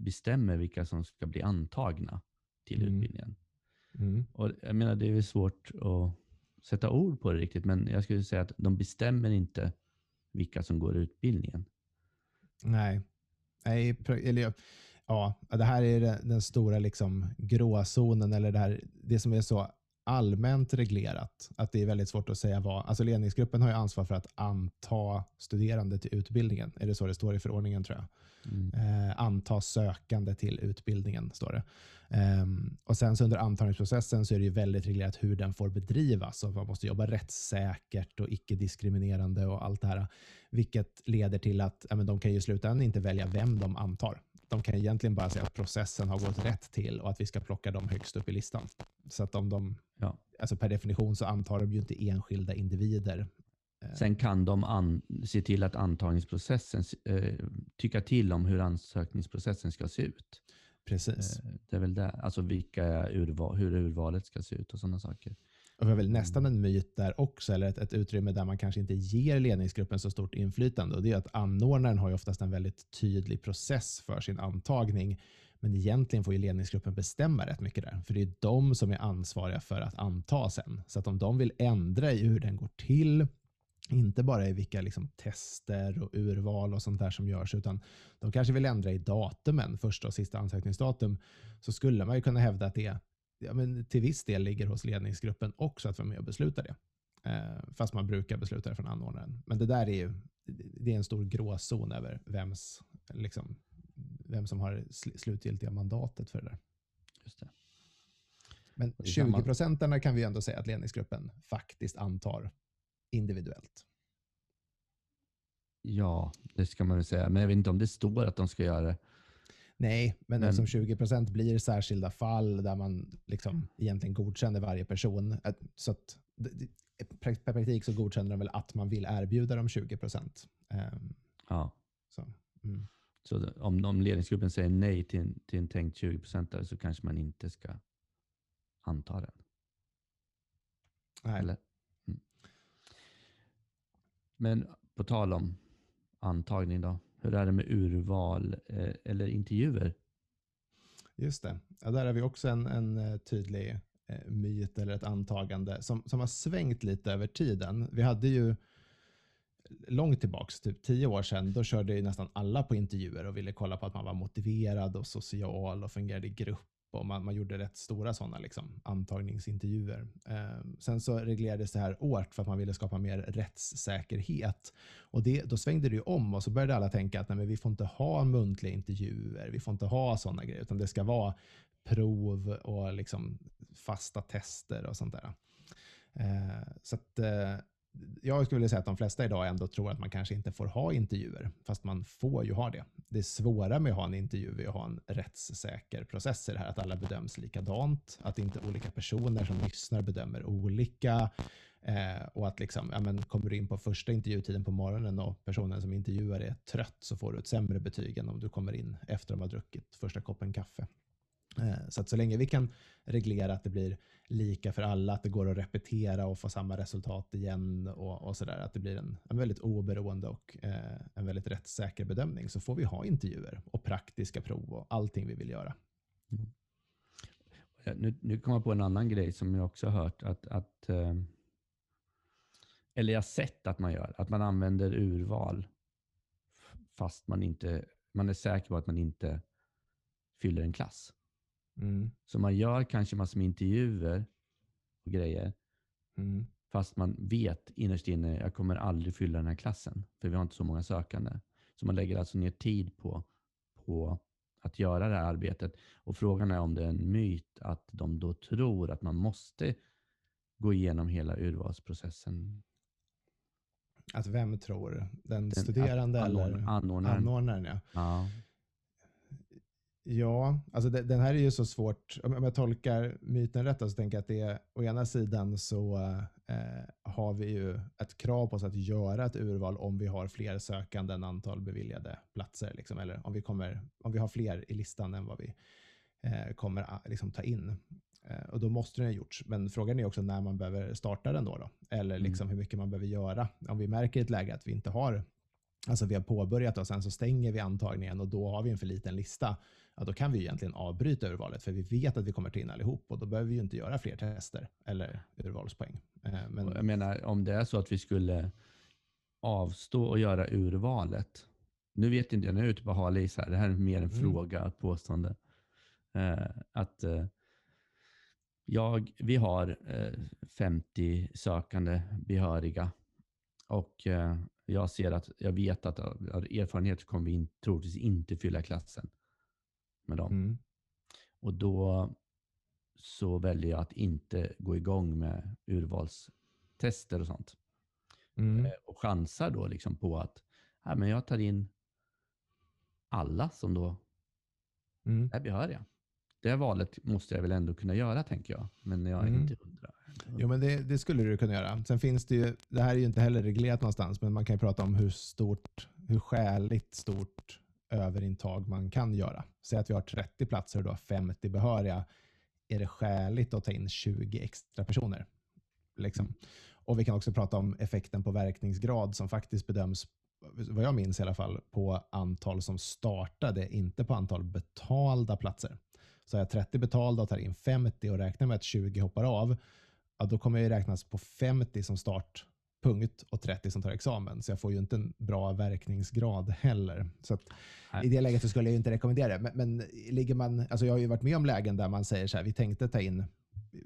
bestämmer vilka som ska bli antagna till mm. utbildningen. Mm. Och jag menar, det är svårt att sätta ord på det riktigt, men jag skulle säga att de bestämmer inte vilka som går utbildningen. Nej, Nej eller ja, det här är den stora liksom gråzonen, eller det, här, det som är så allmänt reglerat. Att det är väldigt svårt att säga vad. Alltså ledningsgruppen har ju ansvar för att anta studerande till utbildningen. Är det så det står i förordningen tror jag? Mm. Eh, anta sökande till utbildningen står det. Eh, och sen så under antagningsprocessen så är det ju väldigt reglerat hur den får bedrivas. Och man måste jobba rättssäkert och icke-diskriminerande och allt det här. Vilket leder till att ja, men de kan ju i slutändan inte välja vem de antar de kan egentligen bara säga att processen har gått rätt till och att vi ska plocka dem högst upp i listan. Så att om de, ja. alltså per definition så antar de ju inte enskilda individer Eh, Sen kan de an, se till att antagningsprocessen, eh, tycka till om hur ansökningsprocessen ska se ut. Precis. Eh, det är väl det, alltså vilka urval, hur urvalet ska se ut och sådana saker. Och vi har väl nästan en myt där också, eller ett, ett utrymme där man kanske inte ger ledningsgruppen så stort inflytande. Och det är att anordnaren har ju oftast en väldigt tydlig process för sin antagning. Men egentligen får ju ledningsgruppen bestämma rätt mycket där. För det är de som är ansvariga för att anta sen. Så att om de vill ändra i hur den går till, inte bara i vilka liksom tester och urval och sånt där som görs, utan de kanske vill ändra i datumen, första och sista ansökningsdatum, så skulle man ju kunna hävda att det ja, men till viss del ligger hos ledningsgruppen också att vara med och besluta det. Eh, fast man brukar besluta det från anordnaren. Men det där är ju det är en stor gråzon över vems, liksom, vem som har sl slutgiltiga mandatet för det där. Just det. Men det är samma- 20 procenterna kan vi ändå säga att ledningsgruppen faktiskt antar individuellt. Ja, det ska man väl säga. Men jag vet inte om det står att de ska göra det. Nej, men, Men- eftersom 20 procent blir särskilda fall där man liksom egentligen godkänner varje person. Så att, per praktik så godkänner de väl att man vill erbjuda dem 20 procent. Ehm, Ja. så, mm. Så om, om ledningsgruppen säger nej till, en- till en tänkt 20 procentare så kanske man inte ska anta den. Nej. Eller? Mm. Men på tal om antagning då. Hur är det med urval eh, eller intervjuer? Just det. Ja, där har vi också en, en eh, tydlig eh, myt eller ett antagande som, som har svängt lite över tiden. Vi hade ju långt tillbaks, typ tio år sedan, då körde ju nästan alla på intervjuer och ville kolla på att man var motiverad och social och fungerade i grupp. Och man, man gjorde rätt stora sådana liksom, antagningsintervjuer. Eh, sen så reglerades det här årt för att man ville skapa mer rättssäkerhet. Och det, då svängde det ju om och så började alla tänka att nej, men vi får inte ha muntliga intervjuer, vi får inte ha sådana grejer, utan det ska vara prov och liksom fasta tester och sånt där. Eh, så att, eh, jag skulle vilja säga att de flesta idag ändå tror att man kanske inte får ha intervjuer, fast man får ju ha det. Det svåra med att ha en intervju är att ha en rättssäker process i det här, att alla bedöms likadant, att inte olika personer som lyssnar bedömer olika, Eh, och att liksom, ja, men kommer du in på första intervjutiden på morgonen och personen som intervjuar är trött så får du ett sämre betyg än om du kommer in efter de har druckit första koppen kaffe. Eh, så att så länge vi kan reglera att det blir lika för alla, att det går att repetera och få samma resultat igen och, och sådär, att det blir en, en väldigt oberoende och eh, en väldigt rättssäker bedömning så får vi ha intervjuer och praktiska prov och allting vi vill göra. Ja, Nu, nu kommer jag på en annan grej som jag också har hört. Att, att, eh, eller jag har sett att man gör. Att man använder urval fast man, inte, man är säker på att man inte fyller en klass. Mm. Så man gör kanske massor med intervjuer och grejer. Mm. Fast man vet innerst inne, jag kommer aldrig fylla den här klassen. För vi har inte så många sökande. Så man lägger alltså ner tid på, på att göra det här arbetet. Och frågan är om det är en myt att de då tror att man måste gå igenom hela urvalsprocessen. Att vem tror? Den, Den- studerande att anordn- eller anordnaren. anordnaren? Ja. Ja. Ja, alltså det, den här är ju så svårt. Om jag tolkar myten rätt så tänker jag att det är, å ena sidan så eh, har vi ju ett krav på oss att göra ett urval om vi har fler sökande än antal beviljade platser. Liksom, eller om vi, kommer, om vi har fler i listan än vad vi eh, kommer a- liksom, ta in. Eh, och då måste den ha gjorts. Men frågan är också när man behöver starta den då. då. Eller liksom hur mycket man behöver göra. Om vi märker i ett läge att vi inte har Alltså vi har påbörjat och sen så stänger vi antagningen och då har vi en för liten lista. Ja, då kan vi egentligen avbryta urvalet för vi vet att vi kommer ta in allihop och då behöver vi ju inte göra fler tester eller urvalspoäng. Eh, Men, Jag menar, om det är så att vi skulle avstå och göra urvalet. Nu vet inte jag, nu är jag ute på hal is här. Det här är mer en Mm. fråga, ett påstående. Eh, att eh, jag, vi har eh, 50 sökande behöriga och jag ser att jag vet att av erfarenhet kommer vi in, troligtvis inte fylla klassen med dem. mm, Och då så väljer jag att inte gå igång med urvalstester och sånt. mm, Eh, Och chansar då liksom på att ja, men jag tar in alla som då mm, är behöriga. det valet måste jag väl ändå kunna göra, tänker jag. Men jag är Mm. inte hundra. Jo, men det, det skulle du kunna göra. Sen finns det ju, det här är ju inte heller reglerat någonstans, men man kan ju prata om hur stort, hur skäligt stort överintag man kan göra. Säg att vi har 30 platser och du har 50 behöriga. Är det skäligt att ta in 20 extra personer? Liksom. Och vi kan också prata om effekten på verkningsgrad som faktiskt bedöms, vad jag minns i alla fall, på antal som startade, inte på antal betalda platser. Så har jag 30 betalda och tar in 50 och räknar med att 20 hoppar av, ja, då kommer jag räknas på 50 som startpunkt och 30 som tar examen. Så jag får ju inte en bra verkningsgrad heller. Så att i det läget så skulle jag inte rekommendera det. Men, men ligger man, alltså jag har ju varit med om lägen där man säger så här, vi tänkte ta in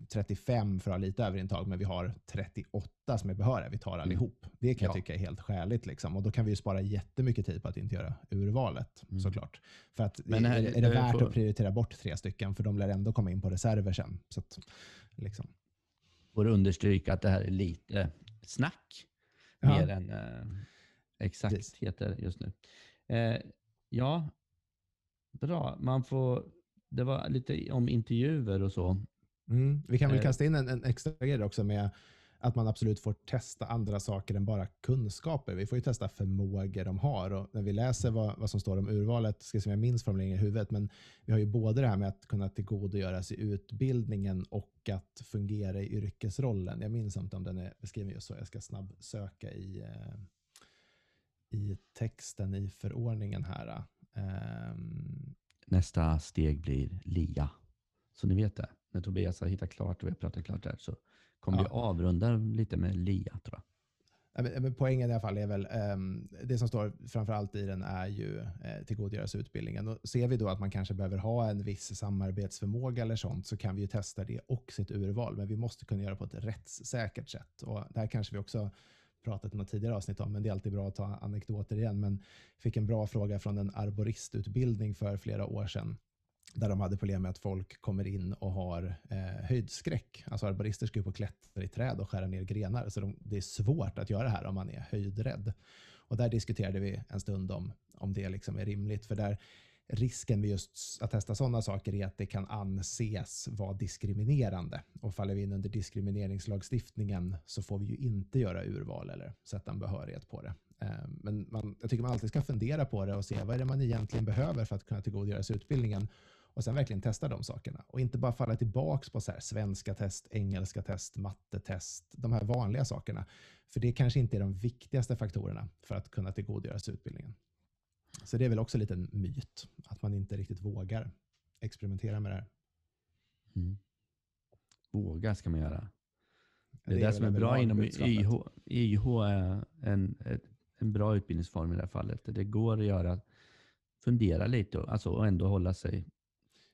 35 för att ha lite överintag, men vi har 38 som är behöriga. Vi tar allihop. Det kan jag Ja. tycka är helt skäligt. Liksom. Och då kan vi ju spara jättemycket tid på att inte göra urvalet, Mm. såklart. För att Men här- är, är det det värt får- att prioritera bort tre stycken? För de lär ändå komma in på reserver sen. Så att, liksom. får understryka att det här är lite snack Ja. mer än eh, exaktheter just nu. Eh, ja, bra. Man får, det var lite om intervjuer och så. Mm. Vi kan väl Eh. kasta in en, en extra grej också med att man absolut får testa andra saker än bara kunskaper. Vi får ju testa förmågor de har. Och när vi läser vad, vad som står om urvalet, ska jag se om jag minns formuleringen i huvudet, men vi har ju både det här med att kunna tillgodogöra sig utbildningen och att fungera i yrkesrollen. Jag minns inte om den är beskriven just så. Jag ska snabbsöka i, eh, i texten i förordningen här. Um, Nästa steg blir LIA. Så ni vet det. När Tobias har hittat klart och vi har pratat klart där så kommer Ja. vi avrunda lite med LIA tror jag. Men- Poängen i alla fall är väl, ehm, det som står framför allt i den är ju eh, tillgodogöra sig utbildningen. Och ser vi då att man kanske behöver ha en viss samarbetsförmåga eller sånt så kan vi ju testa det och sitt urval. Men vi måste kunna göra det på ett rättssäkert sätt. Och det här kanske vi också pratat i något tidigare avsnitt om, men det är alltid bra att ta anekdoter igen. Men fick en bra fråga från en arboristutbildning för flera år sedan där de hade problem med att folk kommer in och har eh, höjdskräck. Alltså arborister ska ju på klättra i träd och skära ner grenar, så de, det är svårt att göra det här om man är höjdrädd. Och där diskuterade vi en stund om, om det liksom är rimligt, för där risken med just att testa sådana saker är att det kan anses vara diskriminerande. Och faller vi in under diskrimineringslagstiftningen så får vi ju inte göra urval eller sätta en behörighet på det. Eh, men man, jag tycker man alltid ska fundera på det och se vad är det man egentligen behöver för att kunna tillgodogöra sig utbildningen och sen verkligen testa de sakerna. Och inte bara falla tillbaka på så här svenska test, engelska test, mattetest, de här vanliga sakerna. För det kanske inte är de viktigaste faktorerna för att kunna tillgodogöra sig utbildningen. Så det är väl också en liten myt, att man inte riktigt vågar experimentera med det här. Mm. Våga ska man göra. Det är Det det, är som är bra inom. YH. YH är en, en bra utbildningsform i det här fallet. Det går att göra, fundera lite alltså, och ändå hålla sig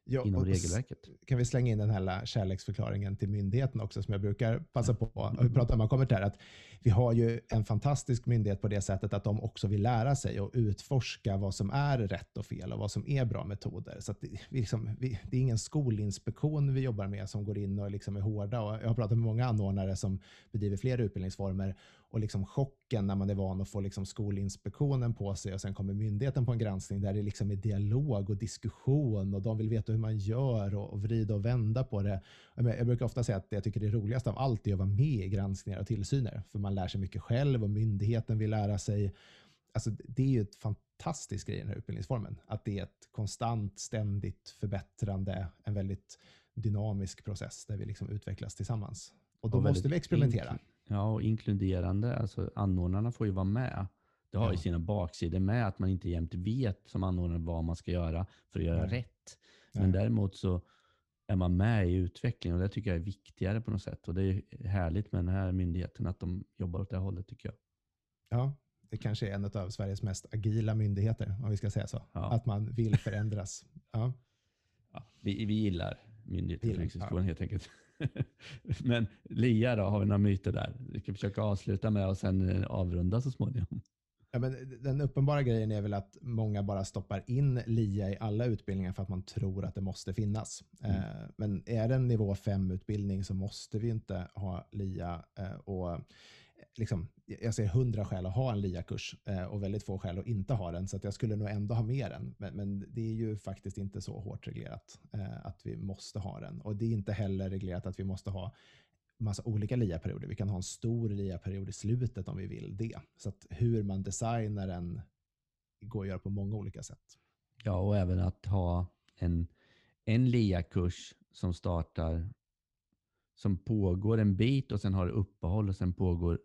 Ja, inom regelverket. kan vi slänga in den här kärleksförklaringen till myndigheten också som jag brukar passa på. Och vi pratar om man kommer till här, att vi har ju en fantastisk myndighet på det sättet att de också vill lära sig och utforska vad som är rätt och fel och vad som är bra metoder. Så att det, liksom, vi, det är ingen skolinspektion vi jobbar med som går in och liksom är hårda. Och jag har pratat med många anordnare som bedriver fler utbildningsformer och liksom chocken när man är van att få liksom skolinspektionen på sig och sen kommer myndigheten på en granskning där det liksom är dialog och diskussion och de vill veta hur man gör och, och vrida och vända på det. Jag brukar ofta säga att jag tycker det roligaste av allt är att vara med i granskningar och tillsyner för man lär sig mycket själv och myndigheten vill lära sig. Alltså, det är ju ett fantastiskt grej i den här utbildningsformen. Att det är ett konstant, ständigt förbättrande, en väldigt dynamisk process där vi liksom utvecklas tillsammans. Och då Och måste vi experimentera. inkl- Ja, och inkluderande. Alltså anordnarna får ju vara med. Det har ju Ja. sina baksidor med att man inte jämt vet som anordnare vad man ska göra för att göra Nej. rätt. Men Nej. däremot så är man med i utvecklingen och det tycker jag är viktigare på något sätt. Och det är härligt med den här myndigheten att de jobbar åt det hållet tycker jag. Ja, det kanske är en av Sveriges mest agila myndigheter, om vi ska säga så. Ja. Att man vill förändras. Ja. Ja, vi, vi gillar myndigheten Gillar, yrkeshögskolan helt enkelt. [laughs] Men LIA då, har vi några myter där? Vi ska försöka avsluta med och sen eh, avrunda så småningom. Ja, men den uppenbara grejen är väl att många bara stoppar in LIA i alla utbildningar för att man tror att det måste finnas. Mm. Eh, men är det en nivå 5-utbildning så måste vi inte ha LIA. Eh, och liksom, jag ser hundra skäl att ha en LIA-kurs eh, och väldigt få skäl att inte ha den, så att jag skulle nog ändå ha med den. Men, men det är ju faktiskt inte så hårt reglerat eh, att vi måste ha den. Och det är inte heller reglerat att vi måste ha massa olika LIA-perioder. Vi kan ha en stor LIA-period i slutet om vi vill det. Så att hur man designar den går att göra på många olika sätt. Ja, och även att ha en, en LIA-kurs som startar, som pågår en bit och sen har uppehåll och sen pågår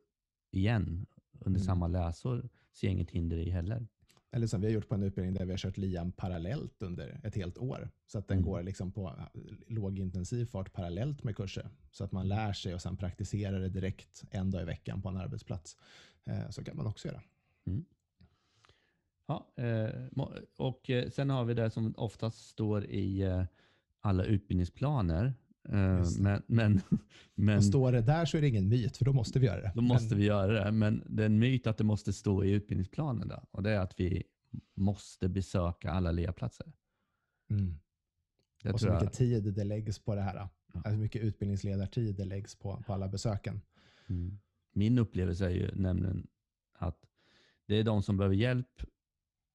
igen under Mm. samma läsår ser jag inget hinder i heller. Eller som vi har gjort på en utbildning där vi har kört LIAM parallellt under ett helt år. Så att den Mm. går liksom på lågintensiv fart parallellt med kurser. Så att man lär sig och sen praktiserar det direkt en dag i veckan på en arbetsplats. Eh, Så kan man också göra. Ja, eh, och eh, sen har vi det som oftast står i alla utbildningsplaner. Eh, men men, [laughs] men Och står det där så är det ingen myt, för då måste vi göra det. då måste Men- vi göra det. Men det är en myt att det måste stå i utbildningsplanen. Då, och det är att vi måste besöka alla LEA-platser. Mm. Och så jag, mycket tid det läggs på det här. Ja. Alltså mycket utbildningsledartid det läggs på, på alla besöken. Mm. Min upplevelse är ju nämligen att det är de som behöver hjälp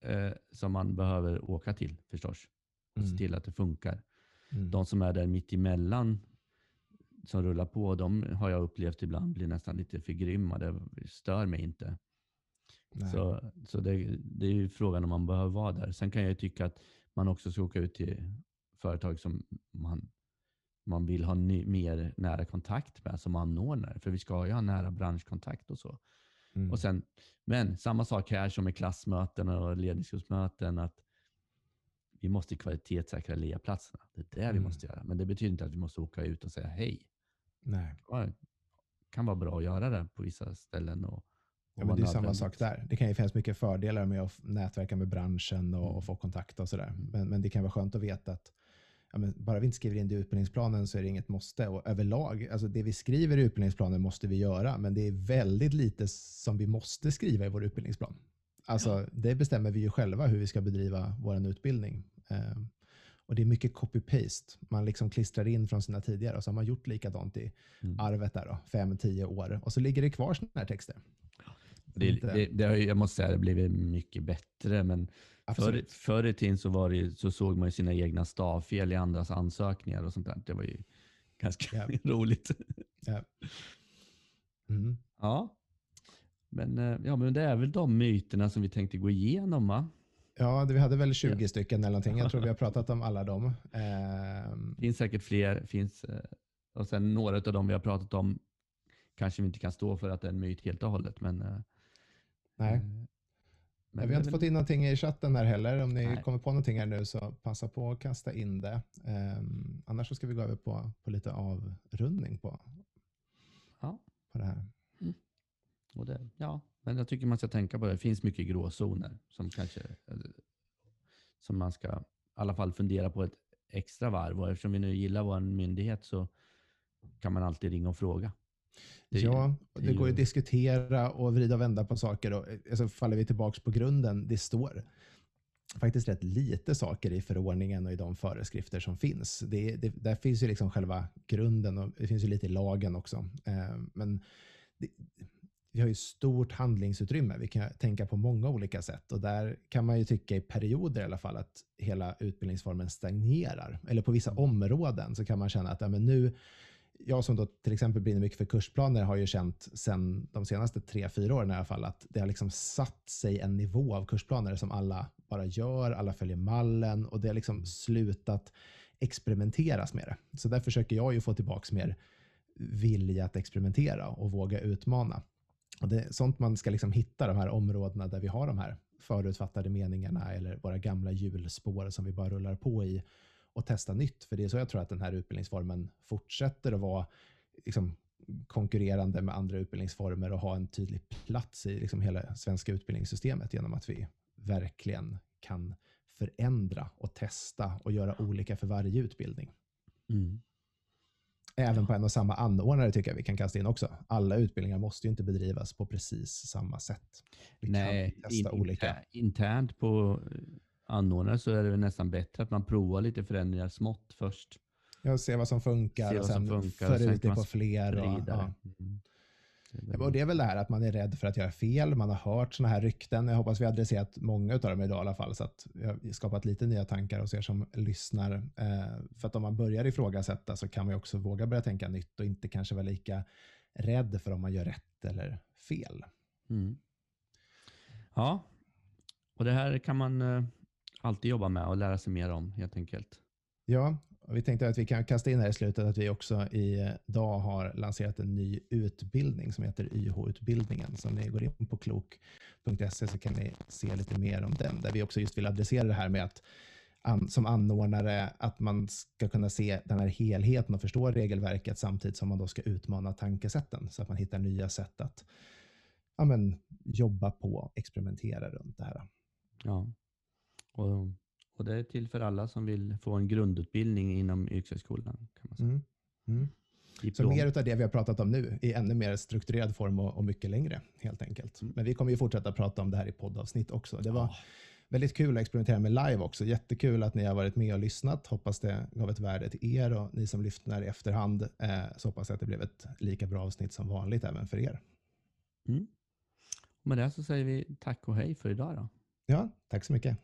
eh, som man behöver åka till förstås. Och se Mm. till att det funkar. Mm. De som är där mitt emellan som rullar på, de har jag upplevt ibland blir nästan lite för grymma. Det stör mig inte. Nej. Så, så det, det är ju frågan om man behöver vara där. Sen kan jag ju tycka att man också ska åka ut till företag som man, man vill ha ny, mer nära kontakt med som anordnare. För vi ska ju ha nära branschkontakt och så. Mm. Och sen, men samma sak här som med klassmöten och ledningsgruppsmöten. Att vi måste kvalitetssäkra LEA-platserna. Det är det vi Mm. måste göra. Men det betyder inte att vi måste åka ut och säga hej. Nej. Det kan vara bra att göra det på vissa ställen. Och, och Ja, men det är samma sak där. Det kan ju finnas mycket fördelar med att nätverka med branschen och, Mm. och få kontakt och sådär. Men, men det kan vara skönt att veta att ja, bara vi inte skriver in det i utbildningsplanen så är det inget måste. Och överlag, alltså det vi skriver i utbildningsplanen måste vi göra, men det är väldigt lite som vi måste skriva i vår utbildningsplan. Alltså, Det bestämmer vi ju själva hur vi ska bedriva vår utbildning. Eh, och det är mycket copy-paste. Man liksom klistrar in från sina tidigare och så har man gjort likadant i Mm. arvet där då, fem, tio år. Och så ligger det kvar sådana här texter. Det, det, det har, jag måste säga, det blivit mycket bättre. Men Absolut. förr i tiden så, var det, så såg man ju sina egna stavfel i andras ansökningar och sånt där. Det var ju ganska Ja. [laughs] roligt. Mm. Ja. Men, eh, ja, men det är väl de myterna som vi tänkte gå igenom va? Ja, det- vi hade väl 20 stycken eller någonting. Jag tror vi har pratat om alla dem. Ehm, [laughs] finns säkert fler. Finns, eh, och sen några av dem vi har pratat om kanske vi inte kan stå för att det är en myt helt och hållet. Men, eh, nej, men vi har inte fått in någonting i chatten här heller. Om ni Nej. kommer på någonting här nu så passa på att kasta in det. Ehm, annars så ska vi gå över på, på lite avrundning på, Ja, på det här. Och det, ja, men jag tycker man ska tänka på det. Det finns mycket gråzoner som kanske eh, som man ska i alla fall fundera på ett extra varv. Och eftersom vi nu gillar vår myndighet så kan man alltid ringa och fråga. Det ja, det går ju ju- att diskutera och vrida och vända på saker. Och, alltså, faller vi tillbaka på grunden, det står faktiskt rätt lite saker i förordningen och i de föreskrifter som finns. Det, det, där finns ju liksom själva grunden och det finns ju lite i lagen också. Eh, men det, vi har ju stort handlingsutrymme. Vi kan tänka på många olika sätt och där kan man ju tycka i perioder i alla fall att hela utbildningsformen stagnerar. Eller på vissa områden så kan man känna att ja, men nu, jag som då till exempel brinner mycket för kursplaner har ju känt sedan de senaste tre, fyra åren i alla fall att det har liksom satt sig en nivå av kursplaner som alla bara gör, alla följer mallen och det har liksom slutat experimenteras med det. Så där försöker jag ju få tillbaka mer vilja att experimentera och våga utmana. Det är sånt man ska liksom hitta, de här områdena där vi har de här förutfattade meningarna eller våra gamla hjulspår som vi bara rullar på i och testa nytt. För det är så jag tror att den här utbildningsformen fortsätter att vara liksom, konkurrerande med andra utbildningsformer och ha en tydlig plats i liksom, hela svenska utbildningssystemet genom att vi verkligen kan förändra och testa och göra olika för varje utbildning. Mm. Även på en och samma anordnare tycker jag vi kan kasta in också. Alla utbildningar måste ju inte bedrivas på precis samma sätt. Vi Nej, kan testa in, olika. inter- internt på eh, anordnare så är det väl nästan bättre att man provar lite förändringar smått först. Ja, se vad som funkar Se och vad som sen funkar för ut det på fler. Och, ja. Mm. Och det är väl det här att man är rädd för att göra fel. Man har hört sådana här rykten. Jag hoppas vi har adresserat många av dem idag i alla fall, så att vi har skapat lite nya tankar hos er som lyssnar. Eh, för att om man börjar ifrågasätta så kan man ju också våga börja tänka nytt och inte kanske vara lika rädd för om man gör rätt eller fel. Mm. Ja, och det här kan man eh, alltid jobba med och lära sig mer om helt enkelt. Ja, och vi tänkte att vi kan kasta in här i slutet att vi också idag har lanserat en ny utbildning som heter YH-utbildningen. Så om ni går in på klok.se så kan ni se lite mer om den, där vi också just vill adressera det här med att som anordnare att man ska kunna se den här helheten och förstå regelverket samtidigt som man då ska utmana tankesätten så att man hittar nya sätt att ja, men, jobba på experimentera runt det här. Ja, och och det är till för alla som vill få en grundutbildning inom yrkeshögskolan. Kan man säga. Mm. Mm. Så mer av det vi har pratat om nu i ännu mer strukturerad form och, och mycket längre helt enkelt. Mm. Men vi kommer ju fortsätta prata om det här i poddavsnitt också. Det var oh. väldigt kul att experimentera med live också. Jättekul att ni har varit med och lyssnat. Hoppas det gav ett värde till er och ni som lyssnar i efterhand eh, så hoppas jag att det blev ett lika bra avsnitt som vanligt även för er. Mm. Med det så säger vi tack och hej för idag då. Ja, tack så mycket.